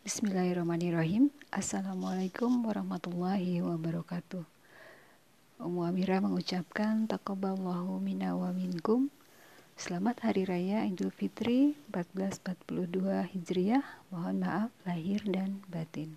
Bismillahirrahmanirrahim. Assalamualaikum warahmatullahi wabarakatuh. Ummu Amira mengucapkan taqabbalallahu minna wa minkum. Selamat Hari Raya Idul Fitri 1442 Hijriah. Mohon maaf lahir dan batin.